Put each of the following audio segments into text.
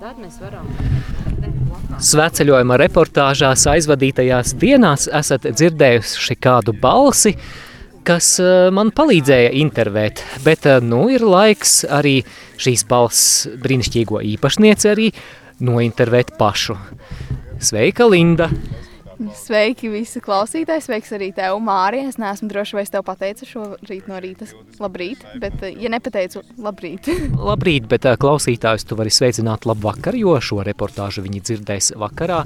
Tad mēs varam. Svētceļojuma reportāžās aizvadītajās dienās esat dzirdējuši kādu balsi, kas man palīdzēja intervēt, bet nu ir laiks arī šīs balss brīnišķīgo īpašnieci arī nointervēt pašu. Sveika, Linda! Sveiki, visi klausītāji. Sveiks arī tev, Mārija. Es neesmu droši, vai es tev pateicu šo rīt no rīta. Labrīt, bet, eh, ja nepateicu, labrīt. Labrīt, bet eh, klausītājus tu vari sveicināt labvakar, jo šo reportāžu viņi dzirdēs vakarā.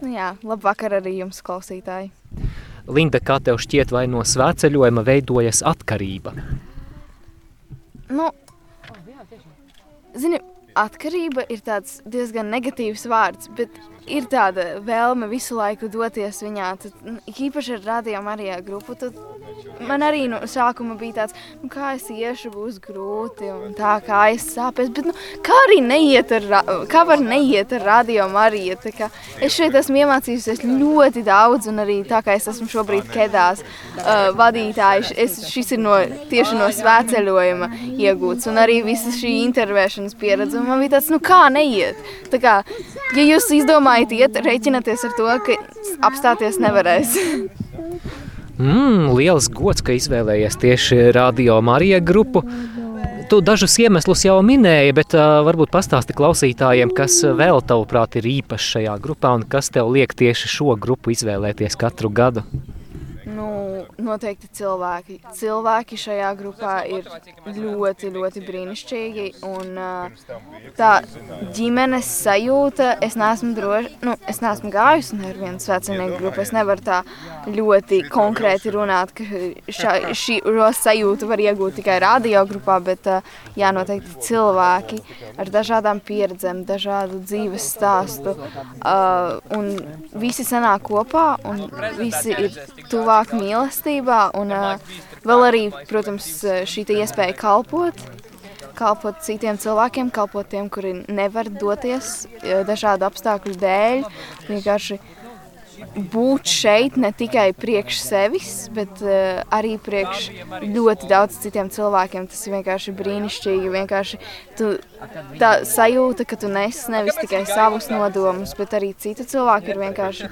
Nu jā, labvakar arī jums, klausītāji. Linda, kā tev šķiet, vai no svētceļojuma veidojas atkarība? Nu, zini, atkarība ir tāds diezgan negatīvs vārds, bet ir tāda vēlme visu laiku doties viņā. Tad, īpaši ar radio Marijā grupu, tad man arī no sākuma bija tāds, nu, kā es iešu, būs grūti, un tā kā es sāpēs, bet nu, kā arī neiet ar, kā var neiet ar radio Mariju, es šeit esmu iemācījusies ļoti daudz, un arī tā kā es esmu šobrīd kedās uh, vadītāji, es, šis ir no, tieši no svētceļojuma iegūts, un arī visa šī intervēšanas pieredze, un man bija tāds, nu kā neiet, tā kā, ja jūs izdomājat iet, reiķināties ar to, ka apstāties nevarēs. Mm, liels gods, ka izvēlējies tieši Radio Marija grupu. Tu dažus iemeslus jau minēji, bet uh, varbūt pastāsti klausītājiem, kas vēl tavuprāt ir īpašs šajā grupā un kas tev liek tieši šo grupu izvēlēties katru gadu? Noteikti cilvēki. Cilvēki šajā grupā ir ļoti, ļoti brīnišķīgi. Un, tā ģimenes sajūta, es neesmu droši, nu, es neesmu gājusi ne ar vienu svecinieku grupu. Es nevaru tā ļoti konkrēti runāt, ka šā, šī sajūta var iegūt tikai radio grupā, bet jā, noteikti cilvēki ar dažādām pieredzēm, dažādu dzīves stāstu. Uh, un visi sanāk kopā un visi ir tuvāk tuvāk mīlestībā, un vēl arī, protams, šī iespēja kalpot, kalpot citiem cilvēkiem, kalpot tiem, kuri nevar doties dažādu apstākļu dēļ, vienkārši būt šeit ne tikai priekš sevis, bet uh, arī priekš ļoti daudz citiem cilvēkiem. Tas ir vienkārši brīnišķīgi. Vienkārši tu, tā sajūta, ka tu nes nevis tikai savus nodomus, bet arī citu cilvēku ir vienkārši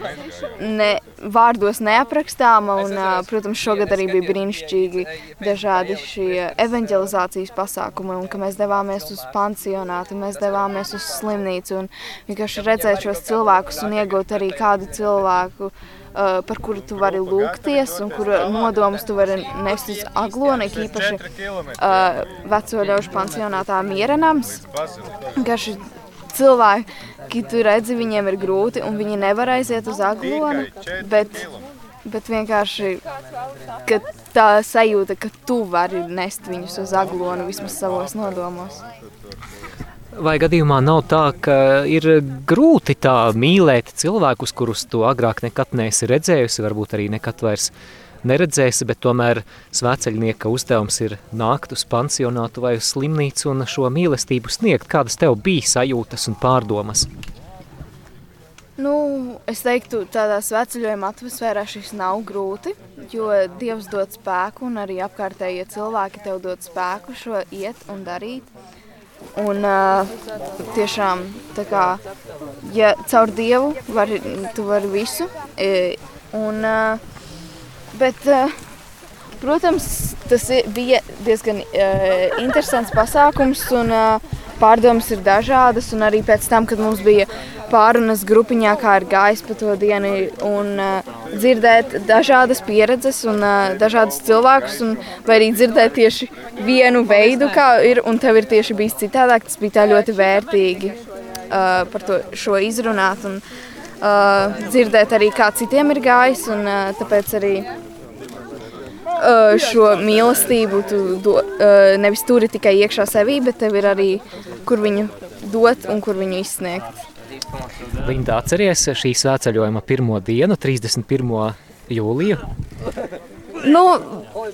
ne, vārdos neaprakstāma. Un, protams, šogad arī bija brīnišķīgi dažādi šie evanģelizācijas pasākumi, un ka mēs devāmies uz pansionātu, mēs devāmies uz slimnīcu un vienkārši redzēt šos cilvēkus un iegūt arī kādu cilvēku, uh, par kuru tu vari lūgties un kura nodomus tu vari nest uz aglonu, īpaši uh, veco ļaužu pansionātā mierenams. Garši cilvēki, tu redzi, viņiem ir grūti un viņi nevar aiziet uz aglonu, bet, bet vienkārši, ka tā sajūta, ka tu vari nest viņus uz aglonu vismaz savos nodomos. Vai gadījumā nav tā, ka ir grūti tā mīlēt cilvēkus, kurus tu agrāk nekad neesi redzējusi, varbūt arī nekad vairs neredzēsi, bet tomēr svēceļnieka uzdevums ir nākt uz pansionātu vai uz slimnīcu un šo mīlestību sniegt. Kādas tev bija sajūtas un pārdomas? Nu, es teiktu, tādā sveceļojuma atmosfērā šis nav grūti, jo Dievs dod spēku un arī apkārtējie cilvēki tev dod spēku šo iet un darīt. Un uh, tiešām, kā, ja caur Dievu var, tu vari visu. E, un, uh, bet, uh, protams, tas bija diezgan uh, interesants pasākums un uh, pārdomas ir dažādas. Arī pēc tam, kad mums bija pārunas grupiņā, kā ir gājis pa to dienu, un uh, dzirdēt dažādas pieredzes un uh, dažādus cilvēkus, un, vai arī dzirdēt tieši vienu veidu, kā ir, un tev ir tieši bijis citādāk. Tas bija ļoti vērtīgi uh, par to šo izrunāt un uh, dzirdēt arī, kā citiem ir gājis, un uh, tāpēc arī šo mīlestību tu do, nevis turi tikai iekšā sevī, bet tev ir arī kur viņu dot un kur viņu izsniegt. Linda, atceries šī svētceļojuma pirmo dienu, 31. jūliju? Nu,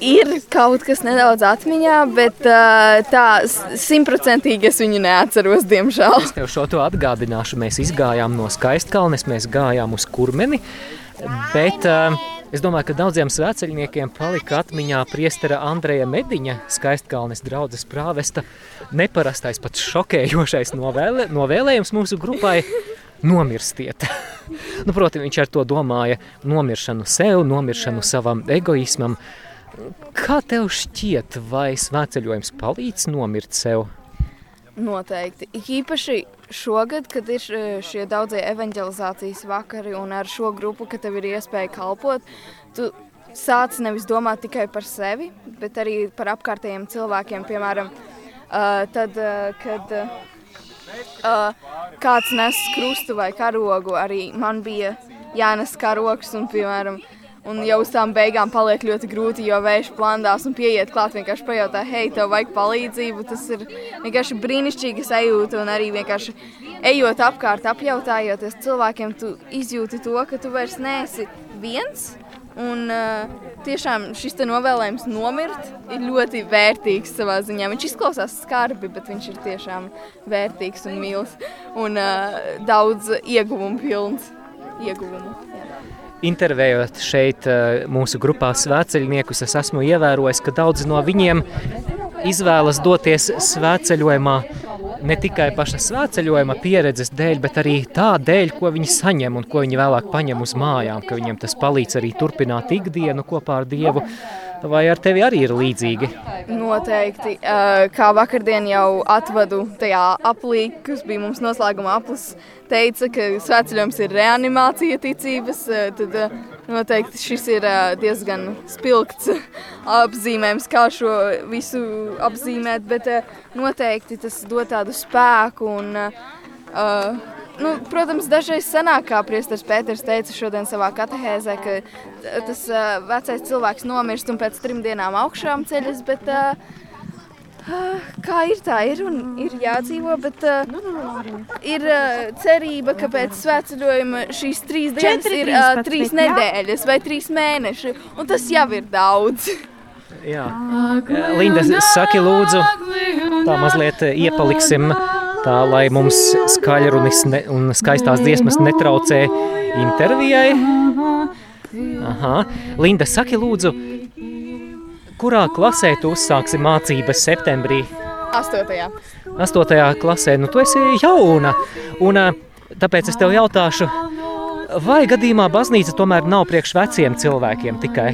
ir kaut kas nedaudz atmiņā, bet tā simtprocentīgi es viņu neatceros, diemžēl. Es tev šo to atgādināšu. Mēs izgājām no skaistkalnes, mēs gājām uz kurmeni, bet Es domāju, ka daudziem svēceļniekiem palika atmiņā priestera Andreja Mediņa skaistkalnes draudzes prāvesta neparastais, pat šokējošais novēle, novēlējums mūsu grupai nomirstiet. nu, proti, viņš ar to domāja nomiršanu sev, nomiršanu savam egoismam. Kā tev šķiet, vai svētceļojums palīdz nomirt sev? Noteikti. Ik īpaši šogad, kad ir e, šie daudzie evanģelizācijas vakari un ar šo grupu, ka tev ir iespēja kalpot, tu sāc nevis domāt tikai par sevi, bet arī par apkārtējiem cilvēkiem. Piemēram, uh, tad, uh, kad kāds nes krustu vai karogu, arī man bija jānes karogs un, piemēram, Un jau uz tām beigām paliek ļoti grūti, jo vējš plandās un pieiet klāt, vienkārši pajautā, hei, tev vajag palīdzību. Tas ir vienkārši brīnišķīgi sajūta un arī vienkārši ejot apkārt, apjautājoties cilvēkiem, tu izjūti to, ka tu vairs neesi viens. Un uh, tiešām šis novēlējums nomirt ir ļoti vērtīgs savā ziņā. Viņš izklausās skarbi, bet viņš ir tiešām vērtīgs un mīls un uh, daudz ieguvumu pilns. Ieguvumu, jā intervējot šeit eh, mūsu grupā svētceļniekus, es esmu ievērojis, ka daudzi no viņiem izvēlas doties svētceļojumā ne tikai paša svētceļojuma pieredzes dēļ, bet arī tā dēļ, ko viņi saņem un ko viņi vēlāk paņem uz mājām, ka viņiem tas palīdz arī turpināt ikdienu kopā ar Dievu. Vai ar tevi arī ir līdzīgi? Noteikti. Kā vakardien jau atvadu tajā aplī, kas bija mums noslēguma aplis, teica, ka svētceļojums ir reanimācija ticības, tad noteikti šis ir diezgan spilgts apzīmējums, kā šo visu apzīmēt, bet noteikti tas dod tādu spēku un uh, Nu, protams, dažreiz sanāk, kā Priesteris Pēters teica šodien savā katehēzē, ka tas uh, vecais cilvēks nomirst un pēc trim dienām augšām ceļas, bet uh, kā ir tā, ir un ir jādzīvo, bet uh, ir uh, cerība, ka pēc svētceļojuma šīs trīs dienas Četri, ir uh, trīs nedēļas vai trīs mēneši, un tas jau ir daudz. Jā. Linda, saki lūdzu, tā mazliet iepaliksim tā lai mums skaļrunis ne, un skaistās dziesmas netraucē intervijai. Aha. Linda, saki lūdzu, kurā klasē tu uzsāksi mācības septembrī? Astotajā. Astotajā klasē, nu tu esi jauna, un tāpēc es tev jautāšu, vai gadījumā baznīca tomēr nav priekš veciem cilvēkiem tikai?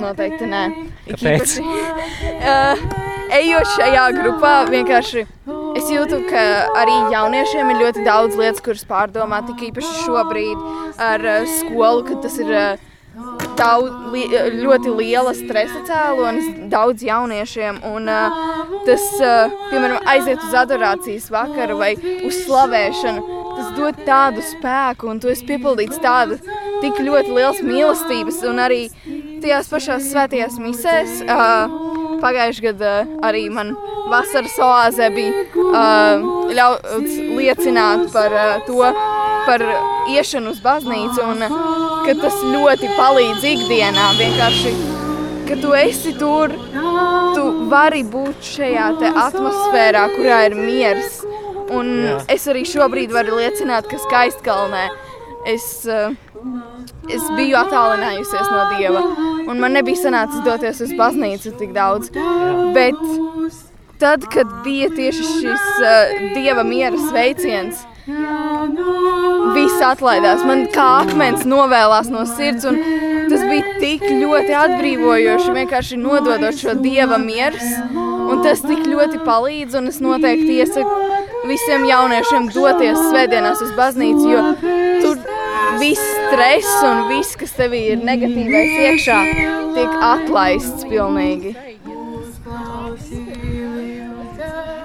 Noteikti nē. Kāpēc? uh, ejot šajā grupā vienkārši Es jūtu, ka arī jauniešiem ir ļoti daudz lietas, kuras pārdomāt, tik īpaši šobrīd ar uh, skolu, kad tas ir uh, daudz, li, ļoti liela stresa cēlonis daudz jauniešiem. Un, tas, piemēram, aiziet uz adorācijas vakaru vai uz slavēšanu, tas dod tādu spēku, un tu esi piepildīts tādu tik ļoti liels mīlestības, un arī tajās pašās svētajās misēs. Uh, Pagājušajā gadā arī man vasaras oāzē bija uh, ļauts liecināt par uh, to, par iešanu uz baznīcu un uh, ka tas ļoti palīdz ikdienā. Vienkārši, ka tu esi tur, tu vari būt šajā atmosfērā, kurā ir miers. Un Jā. es arī šobrīd varu liecināt, ka skaistkalnē es, uh, es biju attālinājusies no Dieva un man nebija sanācis doties uz baznīcu tik daudz. Bet tad, kad bija tieši šis uh, dieva miera sveiciens, viss atlaidās. Man kā akmens novēlās no sirds, un tas bija tik ļoti atbrīvojoši, vienkārši nododot šo dieva mieru. Un tas tik ļoti palīdz, un es noteikti iesaku visiem jauniešiem doties svētdienās uz baznīcu, jo viss stress un viss, kas tevī ir negatīvais iekšā, tiek atlaists pilnīgi.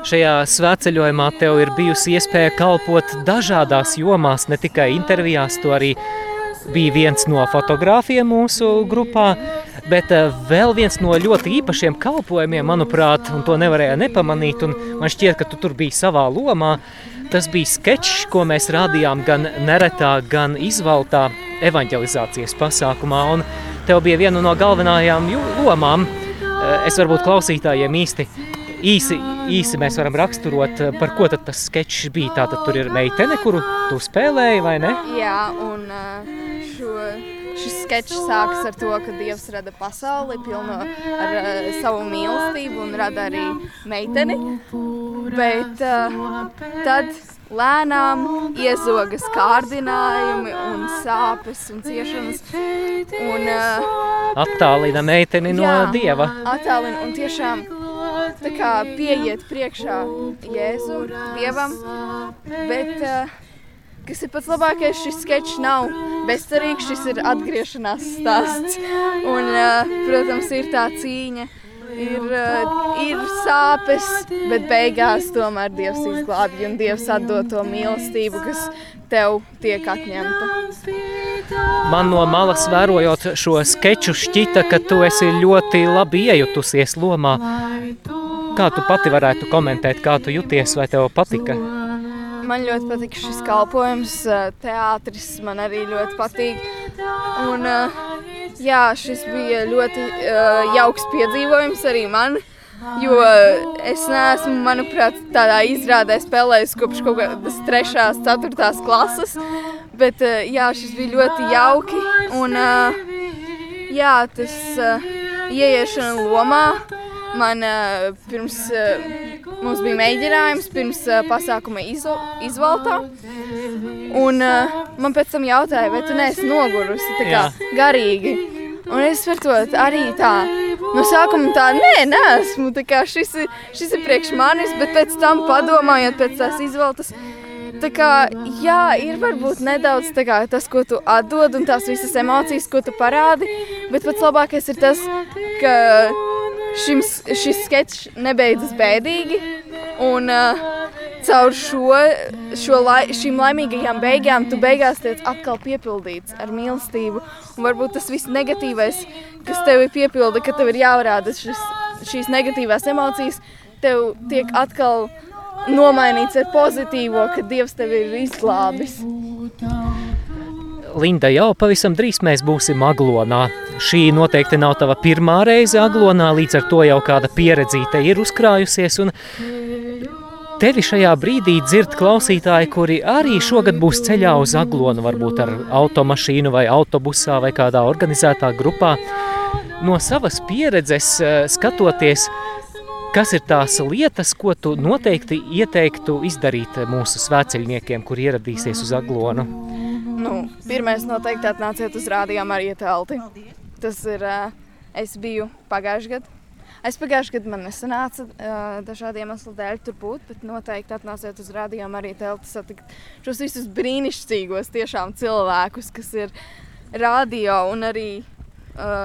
Šajā svētceļojumā tev ir bijusi iespēja kalpot dažādās jomās, ne tikai intervijās, tu arī bija viens no fotogrāfiem mūsu grupā, bet eh, vēl viens no ļoti īpašiem kalpojumiem, manuprāt, un to nevarēja nepamanīt, un man šķiet, ka tu tur biji savā lomā, Tas bija sketčs, ko mēs rādījām gan neretā, gan izvaltā evanģelizācijas pasākumā, un tev bija viena no galvenajām lomām. Eh, es varbūt klausītājiem īsti īsi, īsi mēs varam raksturot, eh, par ko tas sketčs bija. Tātad tur ir meitene, kuru tu spēlēji, vai ne? Jā, un sketčs sākas ar to, ka Dievs rada pasauli pilnu ar uh, savu mīlestību un rada arī meiteni. Bet uh, tad lēnām iezogas kārdinājumi un sāpes un ciešanas. Un, uh, attālina meiteni no jā, Dieva. Attālina un tiešām tā kā pieiet priekšā Jēzu, Dievam, bet uh, kas ir pats labākais, šis sketčs nav bezcerīgs, šis ir atgriešanās stāsts. Un, protams, ir tā cīņa, ir, ir sāpes, bet beigās tomēr Dievs izglābj un Dievs atdod to mīlestību, kas tev tiek atņemta. Man no malas vērojot šo skeču šķita, ka tu esi ļoti labi iejutusies lomā. Kā tu pati varētu komentēt, kā tu juties, vai tev patika? Man ļoti patīk šis kalpojums, teātris man arī ļoti patīk. Un, jā, šis bija ļoti jauks piedzīvojums arī man. Jo es neesmu, manuprāt, tādā izrādē spēlējis kopš kaut kādas 3. un 4. klases. Bet jā, šis bija ļoti jauki. Un, jā, tas ieiešana lomā man pirms Mums bija mēģinājums pirms uh, pasākuma izv izvaltā. Un uh, man pēc tam jautāja, vai tu neesi nogurusi tā kā Jā. garīgi. Un es par to arī tā, no sākuma tā, nē, neesmu, tā kā šis ir, šis ir priekš manis, bet pēc tam padomājot pēc tās izvaltas, tā kā, jā, ir varbūt nedaudz kā tas, ko tu atdod un tās visas emocijas, ko tu parādi, bet pats labākais ir tas, ka šim, šis sketčs nebeidzas bēdīgi. Un, uh, caur šo, šo lai, šīm laimīgajām beigām tu beigās tiec atkal piepildīts ar mīlestību. Un varbūt tas viss negatīvais, kas tev ir piepilda, ka tev ir jāvarāda šis, šīs negatīvās emocijas, tev tiek atkal nomainīts ar pozitīvo, ka Dievs tevi ir izglābis. Linda, jau pavisam drīz mēs būsim Aglonā. Šī noteikti nav tava pirmā reize Aglonā, līdz ar to jau kāda pieredzīte ir uzkrājusies. Un tevi šajā brīdī dzird klausītāji, kuri arī šogad būs ceļā uz Aglonu, varbūt ar automašīnu vai autobusā vai kādā organizētā grupā. No savas pieredzes eh, skatoties, kas ir tās lietas, ko tu noteikti ieteiktu izdarīt mūsu svēceļniekiem, kur ieradīsies uz Aglonu? Nu, pirmais noteikti atnāciet uz rādījām arī telti. Tas ir, es biju pagājuši gadu. Es pagājušajā gadā man nesanāca dažādiem iemeslu dēļ tur būt, bet noteikti atnāciet uz rādījām arī telti satikt šos visus brīnišķīgos tiešām cilvēkus, kas ir radio un arī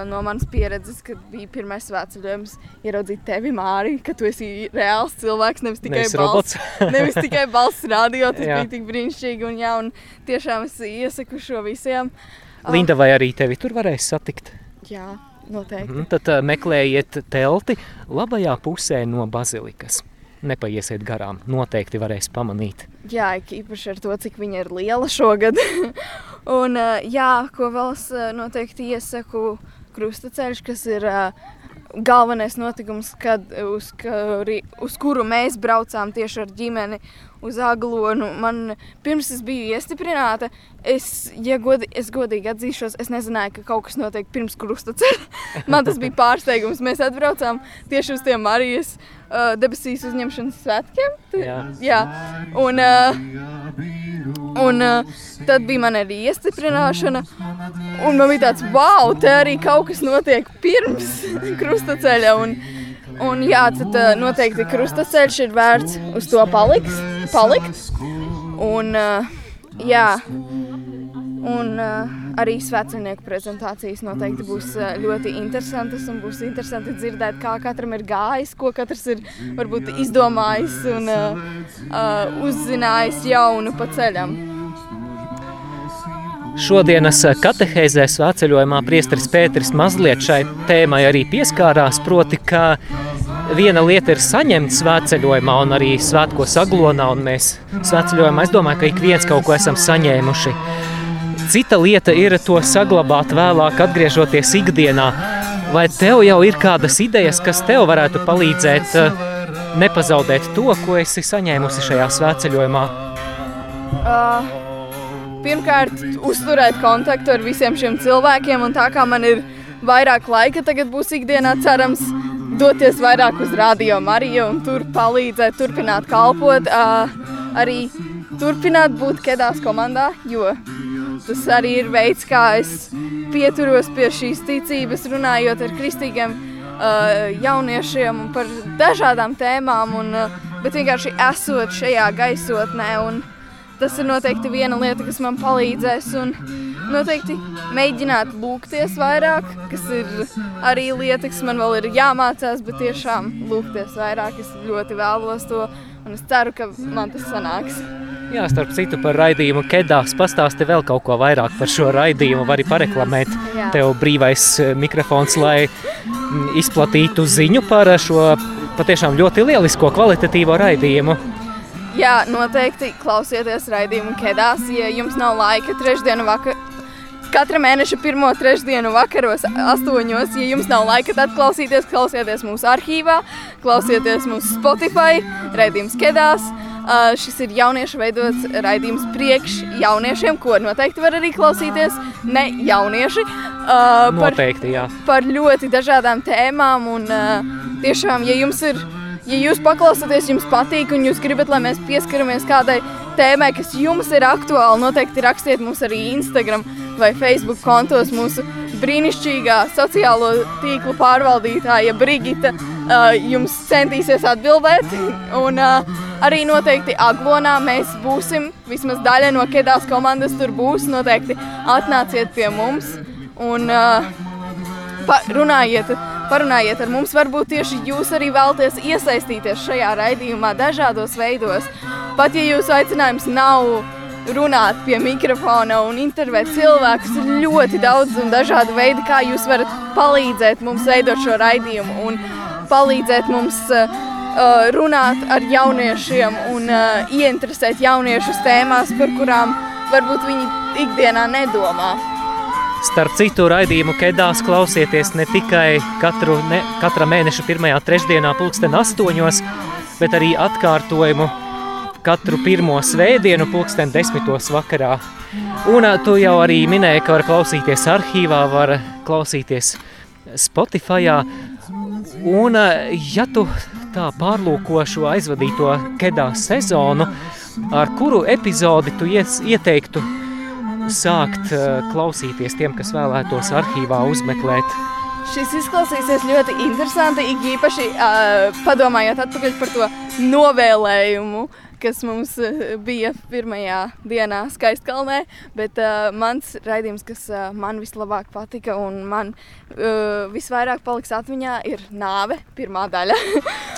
no manas pieredzes, kad bija pirmais svētceļojums, ieraudzīt tevi, Mārī, ka tu esi reāls cilvēks, nevis tikai nevis balss. nevis tikai balss radio, tas bija tik brīnišķīgi un jā, un tiešām es iesaku šo visiem. Linda, vai arī tevi tur varēs satikt? Jā, noteikti. Mm, tad uh, meklējiet telti labajā pusē no bazilikas nepaiesiet garām. Noteikti varēs pamanīt. Jā, īpaši ar to, cik viņa ir liela šogad. Un, jā, ko vēl es noteikti iesaku, krustaceļš, kas ir galvenais notikums, kad, uz, kuri, uz kuru mēs braucām tieši ar ģimeni uz Aglonu. Man pirms es biju iestiprināta, es, ja godi, es godīgi atzīšos, es nezināju, ka kaut kas notiek pirms krustaceļa. Man tas bija pārsteigums. Mēs atbraucām tieši uz tiem Marijas uh, debesīs uzņemšanas svētkiem. Jā. Jā. Un, uh, un uh, tad bija man arī iestiprināšana. Un man bija tāds, wow, te arī kaut kas notiek pirms krustaceļa. Un, Un jā, tad uh, noteikti krustaceļš ir vērts uz to paliks, palikt. Un, uh, jā, un uh, arī svētceļnieku prezentācijas noteikti būs ļoti interesantas. Un būs interesanti dzirdēt, kā katram ir gājis, ko katrs ir varbūt izdomājis un uzzinājis jaunu pa ceļam. Šodienas katehēzē svētceļojumā priesteris Pēteris mazliet šai tēmai arī pieskārās, proti, ka viena lieta ir saņemt svētceļojumā un arī svētkos aglonā, un mēs svētceļojumā, es domāju, ka ik viens kaut ko esam saņēmuši. Cita lieta ir to saglabāt vēlāk, atgriežoties ikdienā. Vai tev jau ir kādas idejas, kas tev varētu palīdzēt eh, nepazaudēt to, ko esi saņēmusi šajā svētceļojumā? Uh, pirmkārt uzturēt kontaktu ar visiem šiem cilvēkiem, un tā kā man ir vairāk laika, tagad būs ikdienā cerams doties vairāk uz radio Mariju un tur palīdzēt, turpināt kalpot, arī turpināt būt kedās komandā, jo tas arī ir veids, kā es pieturos pie šīs ticības, runājot ar kristīgiem jauniešiem par dažādām tēmām, un, bet vienkārši esot šajā gaisotnē. Un, tas ir noteikti viena lieta, kas man palīdzēs. Un noteikti mēģināt lūgties vairāk, kas ir arī lieta, kas man vēl ir jāmācās, bet tiešām lūgties vairāk. Es ļoti vēlos to, un es ceru, ka man tas sanāks. Jā, starp citu par raidījumu Kedās pastāsti vēl kaut ko vairāk par šo raidījumu, vari pareklamēt Jā. tev brīvais eh, mikrofons, lai mm, izplatītu ziņu par šo patiešām ļoti lielisko kvalitatīvo raidījumu. Jā, noteikti klausieties raidījumu Kedās, ja jums nav laika trešdienu vakar, katra mēneša pirmo trešdienu vakaros, astoņos. Ja jums nav laika, tad klausieties, klausieties mūsu arhīvā, klausieties mūsu Spotify, raidījums Kedās. Uh, šis ir jauniešu veidots raidījums priekš jauniešiem, ko noteikti var arī klausīties ne jaunieši. Uh, noteikti, par, jā. Par ļoti dažādām tēmām un uh, tiešām, ja jums ir, ja jūs paklausāties, jums patīk un jūs gribat, lai mēs pieskaramies kādai tēmai, kas jums ir aktuāla, noteikti rakstiet mums arī Instagram vai Facebook kontos mūsu brīnišķīgā sociālo tīklu pārvaldītāja Brigita uh, jums centīsies atbildēt. Un, uh, arī noteikti Aglonā mēs būsim, vismaz daļa no Kedās komandas tur būs. Noteikti atnāciet pie mums un uh, runājiet, parunājiet ar mums. Varbūt tieši jūs arī vēlaties iesaistīties šajā raidījumā dažādos veidos. Pat ja jūsu aicinājums nav runāt pie mikrofona un intervēt cilvēkus. Ir ļoti daudz un dažādi veidi, kā jūs varat palīdzēt mums veidot šo raidījumu un palīdzēt mums uh, runāt ar jauniešiem un uh, ieinteresēt jauniešus tēmās, par kurām varbūt viņi ikdienā nedomā. Starp citu raidījumu Kedās klausieties ne tikai katru, ne, katra mēneša pirmajā trešdienā pulksten astoņos, bet arī atkārtojumu katru pirmo svētdienu, pulksten desmitos vakarā. Un tu jau arī minēji, ka var klausīties arhīvā, var klausīties Spotify. Un ja tu tā pārlūko šo aizvadīto kedā sezonu, ar kuru epizodi tu ieteiktu sākt klausīties tiem, kas vēlētos arhīvā uzmeklēt? Šis izklausīsies ļoti interesanti, īpaši uh, padomājot atpakaļ par to novēlējumu, uh, kas mums bija pirmajā dienā Skaistkalnē, bet uh, mans raidījums, kas uh, man vislabāk patika un man uh, visvairāk paliks atmiņā, ir Nāve, pirmā daļa.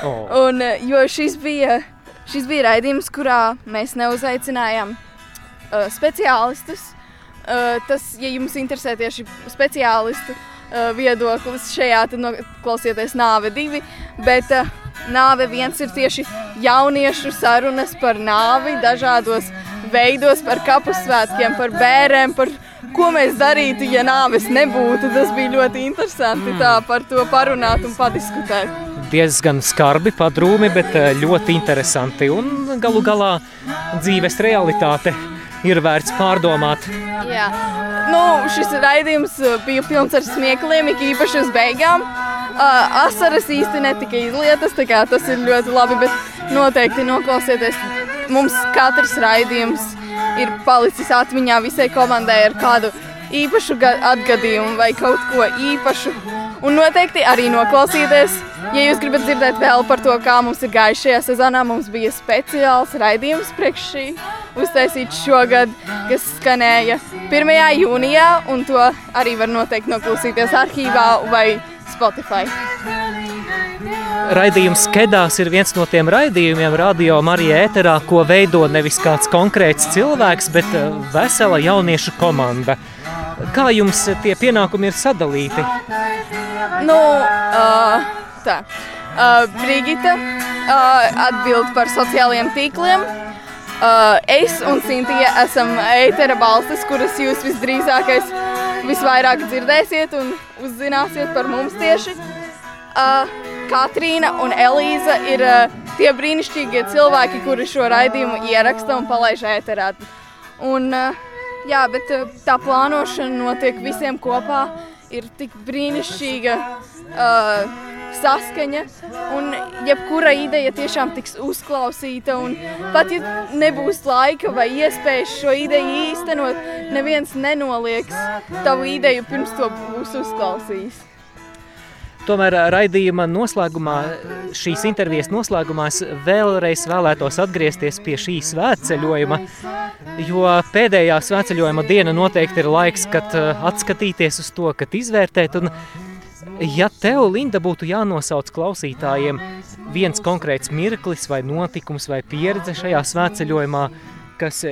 oh. un, uh, jo šis bija, šis bija raidījums, kurā mēs neuzaicinājām uh, speciālistus. Uh, tas, ja jums interesē tieši speciālistu uh, viedoklis šajā, tad noklausieties Nāve divi, bet uh, Nāve viens ir tieši jauniešu sarunas par nāvi dažādos veidos, par kapusvētkiem, par bērēm, par ko mēs darītu, ja nāves nebūtu. Tas bija ļoti interesanti tā par to parunāt un padiskutēt. Diezgan skarbi, padrūmi, bet eh, ļoti interesanti un galu galā dzīves realitāte ir vērts pārdomāt. Jā, nu, šis raidījums eh, bija pilns ar smiekliem, īpaši uz beigām. Uh, asaras īsti netika izlietas, tā kā tas ir ļoti labi, bet noteikti noklausieties. Mums katrs raidījums ir palicis atmiņā visai komandai ar kādu īpašu atgadījumu vai kaut ko īpašu. Un noteikti arī noklausīties, ja jūs gribat dzirdēt vēl par to, kā mums ir gājis šajā sezonā. Mums bija speciāls raidījums priekš šī uztaisīts šogad, kas skanēja 1. jūnijā, un to arī var noteikti noklausīties arhīvā vai Spotify. Raidījums Kedās ir viens no tiem raidījumiem radio Marija ēterā, ko veido nevis kāds konkrēts cilvēks, bet eh, vesela jauniešu komanda. Kā jums tie pienākumi ir sadalīti? Nu, uh, tā. Uh, Brigita uh, atbild par sociālajiem tīkliem. Uh, es un Sintīja esam ētera balstis, kuras jūs visdrīzākais visvairāk dzirdēsiet un uzzināsiet par mums tieši. Uh, Katrīna un Elīza ir uh, tie brīnišķīgie cilvēki, kuri šo raidījumu ieraksta un palaiž ēterā. Un, uh, Jā, bet uh, tā plānošana notiek visiem kopā. Ir tik brīnišķīga uh, saskaņa, un jebkura ideja tiešām tiks uzklausīta. Pat ja nebūs laika vai iespējas šo ideju īstenot, neviens nenolieks tavu ideju pirms to būs uzklausījis. Tomēr raidījuma noslēgumā, šīs intervijas noslēgumā, vēlreiz vēlētos atgriezties pie šī svētceļojuma, jo pēdējā svētceļojuma diena noteikti ir laiks, kad atskatīties uz to, kad izvērtēt. Un, ja tev, Linda, būtu jānosauc klausītājiem viens konkrēts mirklis vai notikums vai pieredze šajā svētceļojumā, kas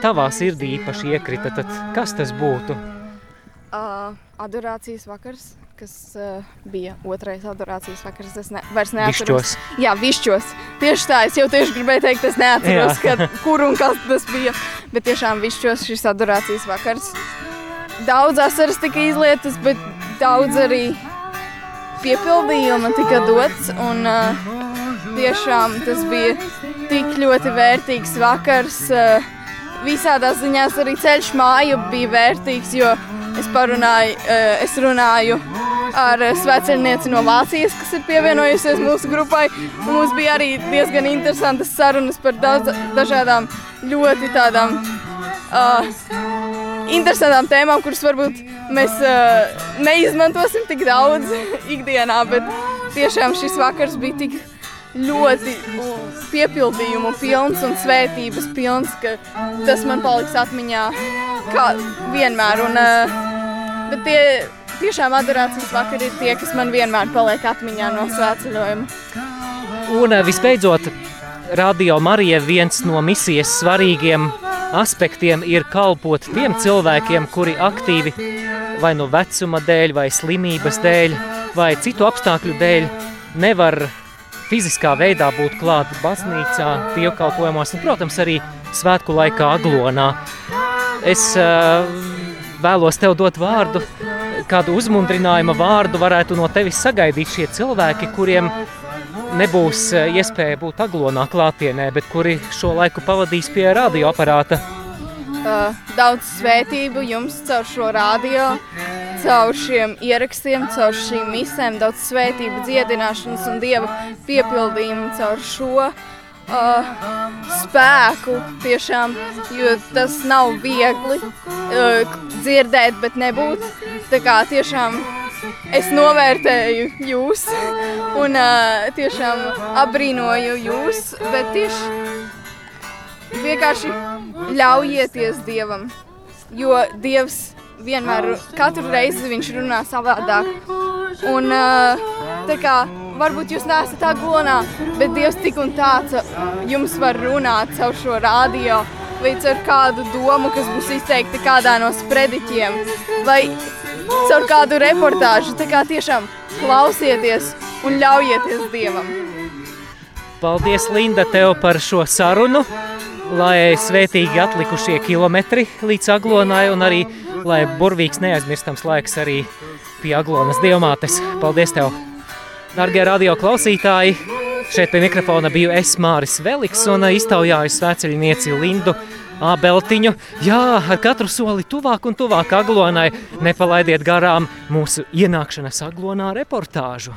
tavā sirdī īpaši iekrita, tad kas tas būtu? Uh, adorācijas vakars kas uh, bija otrais adorācijas vakars. Es ne, vairs neatceros. Višķos. Jā, višķos. Tieši tā, es jau tieši gribēju teikt, es neatceros, kad, kur un kas tas bija. Bet tiešām višķos šis adorācijas vakars. Daudz asaras tika izlietas, bet daudz arī piepildījuma tika dots. Un, uh, tiešām tas bija tik ļoti vērtīgs vakars. Uh, visādās ziņās arī ceļš māju bija vērtīgs, jo es parunāju, es runāju ar sveceļnieci no Vācijas, kas ir pievienojusies mūsu grupai. Un mums bija arī diezgan interesantas sarunas par daudz, dažādām ļoti tādām uh, interesantām tēmām, kuras varbūt mēs uh, neizmantosim tik daudz ikdienā, bet tiešām šis vakars bija tik ļoti piepildījumu pilns un svētības pilns, ka tas man paliks atmiņā kā vienmēr. Un, uh, bet tie tiešām adorācijas vakari ir tie, kas man vienmēr paliek atmiņā no svētceļojuma. Un eh, visbeidzot, Radio Marija viens no misijas svarīgiem aspektiem ir kalpot tiem cilvēkiem, kuri aktīvi vai no vecuma dēļ, vai slimības dēļ, vai citu apstākļu dēļ nevar fiziskā veidā būt klāt baznīcā, dievkalpojumos un, protams, arī svētku laikā aglonā. Es uh, vēlos tev dot vārdu, kādu uzmundrinājuma vārdu varētu no tevis sagaidīt šie cilvēki, kuriem nebūs eh, iespēja būt aglonā klātienē, bet kuri šo laiku pavadīs pie radioaparāta? Uh, daudz svētību jums caur šo radio, caur šiem ierakstiem, caur šīm misēm, daudz svētību dziedināšanas un dieva piepildījumu caur šo uh, spēku tiešām, jo tas nav viegli uh, dzirdēt, bet nebūt. Tā kā tiešām es novērtēju jūs un uh, tiešām apbrīnoju jūs, bet tieši vienkārši ļaujieties Dievam, jo Dievs vienmēr, katru reizi viņš runā savādāk. Un uh, tā kā varbūt jūs neesat aglonā, bet Dievs tik un tāds jums var runāt caur šo radio vai caur kādu domu, kas būs izteikta kādā no sprediķiem, vai caur kādu reportāžu. Tā kā tiešām klausieties un ļaujieties Dievam. Paldies, Linda, tev par šo sarunu, lai svētīgi atlikušie kilometri līdz Aglonai un arī, lai burvīgs neaizmirstams laiks arī pie Aglonas dievmātes. Paldies tev! Dargie radio klausītāji, šeit pie mikrofona biju es Māris Veliks un iztaujāju svēceļnieci Lindu Ābeltiņu. Jā, ar katru soli tuvāk un tuvāk aglonai nepalaidiet garām mūsu ienākšanas aglonā reportāžu.